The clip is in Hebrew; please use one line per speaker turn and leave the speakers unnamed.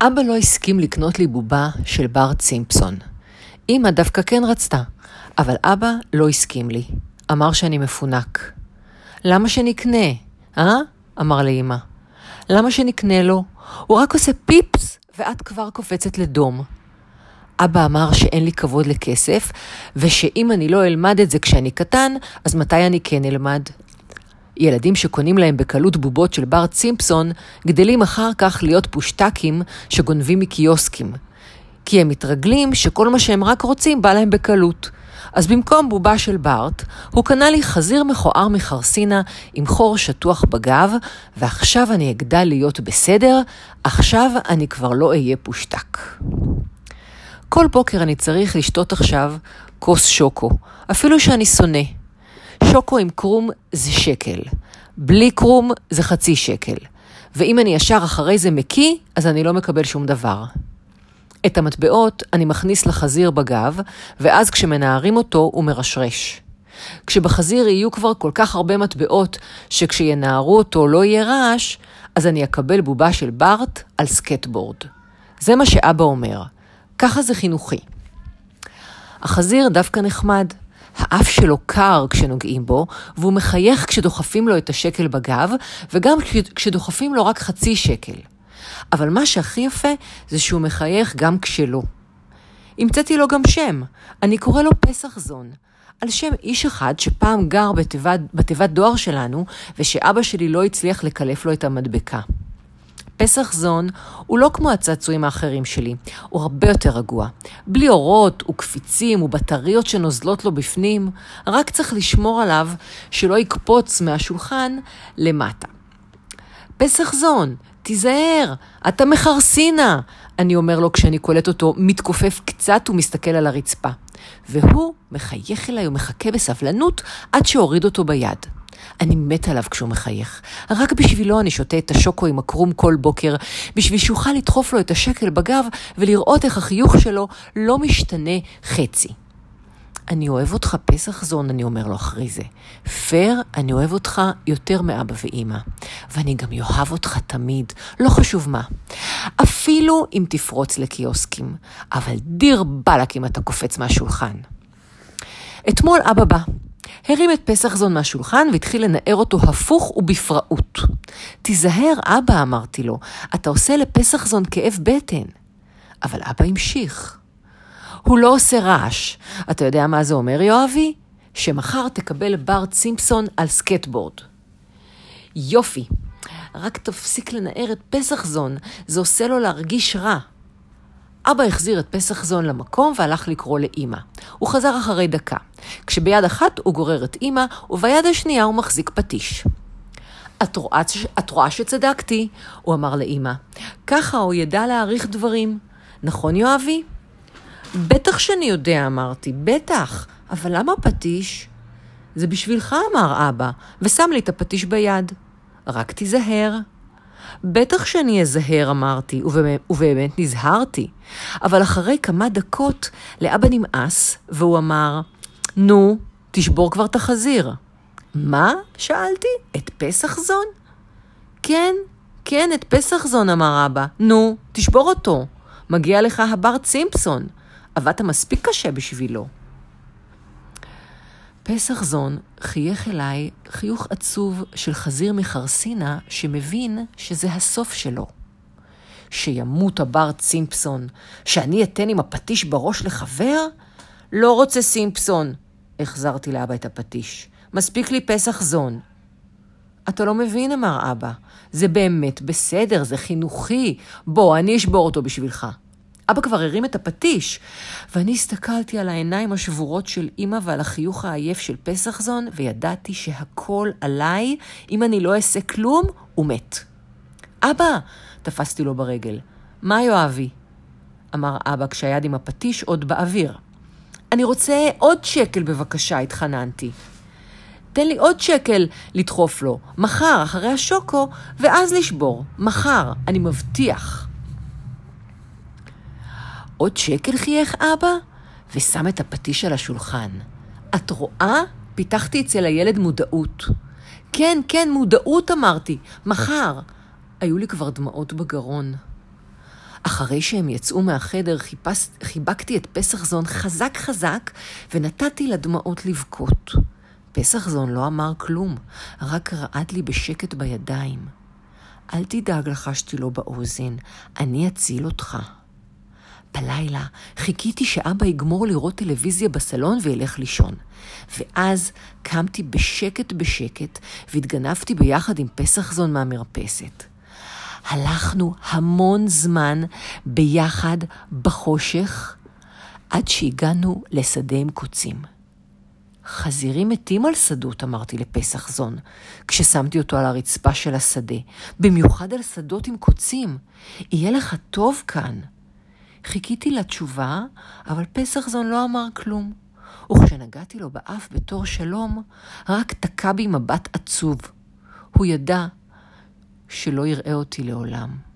אבא לא הסכים לקנות לי בובה של בארט סימפסון. אמא דווקא כן רצתה, אבל אבא לא הסכים לי. אמר שאני מפונק. למה שנקנה? אה? אמר לאמא. למה שנקנה לו? הוא רק עושה פיפס, ואת כבר קופצת לדום. אבא אמר שאין לי כבוד לכסף, ושאם אני לא אלמד את זה כשאני קטן, אז מתי אני כן אלמד? ילדים שקונים להם בקלות בובות של בארט סימפסון, גדלים אחר כך להיות פושטקים שגונבים מקיוסקים. כי הם מתרגלים שכל מה שהם רק רוצים בא להם בקלות. אז במקום בובה של בארט, הוא קנה לי חזיר מכוער מחרסינה עם חור שטוח בגב, ועכשיו אני אגדל להיות בסדר, עכשיו אני כבר לא אהיה פושטק. כל בוקר אני צריך לשתות עכשיו כוס שוקו, אפילו שאני שונא. שוקו עם קרום זה שקל, בלי קרום זה חצי שקל, ואם אני ישר אחרי זה מקיא, אז אני לא מקבל שום דבר. את המטבעות אני מכניס לחזיר בגב, ואז כשמנערים אותו הוא מרשרש. כשבחזיר יהיו כבר כל כך הרבה מטבעות, שכשינערו אותו לא יהיה רעש, אז אני אקבל בובה של בארט על סקטבורד. זה מה שאבא אומר. ככה זה חינוכי. החזיר דווקא נחמד. האף שלו קר כשנוגעים בו, והוא מחייך כשדוחפים לו את השקל בגב, וגם כשדוחפים לו רק חצי שקל. אבל מה שהכי יפה זה שהוא מחייך גם כשלא. המצאתי לו גם שם, אני קורא לו פסח זון. על שם איש אחד שפעם גר בתיבת, דואר שלנו, ושאבא שלי לא הצליח לקלף לו את המדבקה. פסח זון הוא לא כמו הצעצועים האחרים שלי, הוא הרבה יותר רגוע. בלי אורות וקפיצים ובטריות שנוזלות לו בפנים, רק צריך לשמור עליו שלא יקפוץ מהשולחן למטה. פסח זון, תיזהר, אתה מחרסינה, אני אומר לו כשאני קולט אותו מתכופף קצת ומסתכל על הרצפה. והוא מחייך אליי ומחכה בסבלנות עד שהוריד אותו ביד. אני מת עליו כשהוא מחייך. רק בשבילו אני שותה את השוקו עם הקרום כל בוקר, בשביל שאוכל לדחוף לו את השקל בגב ולראות איך החיוך שלו לא משתנה חצי. אני אוהב אותך פסח זון, אני אומר לו אחרי זה. פר, אני אוהב אותך יותר מאבא ואימא. ואני גם אוהב אותך תמיד, לא חשוב מה. אפילו אם תפרוץ לקיוסקים. אבל דיר באלק אם אתה קופץ מהשולחן. אתמול אבא בא. הרים את פסח זון מהשולחן והתחיל לנער אותו הפוך ובפראות. תיזהר, אבא, אמרתי לו, אתה עושה לפסחזון כאב בטן. אבל אבא המשיך. הוא לא עושה רעש. אתה יודע מה זה אומר, יואבי? שמחר תקבל בארט סימפסון על סקטבורד. יופי. רק תפסיק לנער את פסחזון, זה עושה לו להרגיש רע. אבא החזיר את פסחזון למקום והלך לקרוא לאימא. הוא חזר אחרי דקה. כשביד אחת הוא גורר את אימא, וביד השנייה הוא מחזיק פטיש. את רואה, את רואה שצדקתי, הוא אמר לאימא. ככה הוא ידע להעריך דברים. נכון, יואבי? בטח שאני יודע, אמרתי, בטח. אבל למה פטיש? זה בשבילך, אמר אבא, ושם לי את הפטיש ביד. רק תיזהר. בטח שאני אזהר, אמרתי, ובאמת, נזהרתי. אבל אחרי כמה דקות לאבא נמאס, והוא אמר, נו, תשבור כבר את החזיר. מה? שאלתי. את פסח זון? כן, כן, את פסח זון, אמר אבא. נו, תשבור אותו. מגיע לך הברט סימפסון. עבדת מספיק קשה בשבילו. פסח זון חייך אליי חיוך עצוב של חזיר מחרסינה שמבין שזה הסוף שלו. שימות הברט סימפסון, שאני אתן עם הפטיש בראש לחבר? לא רוצה סימפסון. החזרתי לאבא את הפטיש. מספיק לי פסח זון. אתה לא מבין, אמר אבא. זה באמת בסדר, זה חינוכי. בוא, אני אשבור אותו בשבילך. אבא כבר הרים את הפטיש, ואני הסתכלתי על העיניים השבורות של אמא ועל החיוך העייף של פסחזון, וידעתי שהכל עליי, אם אני לא אעשה כלום, הוא מת. אבא! תפסתי לו ברגל. מה יואבי? אמר אבא כשהיד עם הפטיש עוד באוויר. אני רוצה עוד שקל בבקשה, התחננתי. תן לי עוד שקל לדחוף לו, מחר, אחרי השוקו, ואז לשבור. מחר, אני מבטיח. עוד שקל חייך אבא, ושם את הפטיש על השולחן. את רואה? פיתחתי אצל הילד מודעות. כן, כן, מודעות אמרתי, מחר. היו לי כבר דמעות בגרון. אחרי שהם יצאו מהחדר, חיפש, חיבקתי את פסח זון חזק חזק, ונתתי לדמעות לבכות. פסח זון לא אמר כלום, רק רעד לי בשקט בידיים. אל תדאג, לחשתי לו באוזן, אני אציל אותך. בלילה חיכיתי שאבא יגמור לראות טלוויזיה בסלון וילך לישון. ואז קמתי בשקט בשקט והתגנבתי ביחד עם פסח זון מהמרפסת. הלכנו המון זמן ביחד בחושך עד שהגענו לשדה עם קוצים. חזירים מתים על שדות, אמרתי לפסח זון, כששמתי אותו על הרצפה של השדה, במיוחד על שדות עם קוצים. יהיה לך טוב כאן. חיכיתי לתשובה, אבל פסח זון לא אמר כלום. וכשנגעתי לו באף בתור שלום, רק תקע בי מבט עצוב. הוא ידע שלא יראה אותי לעולם.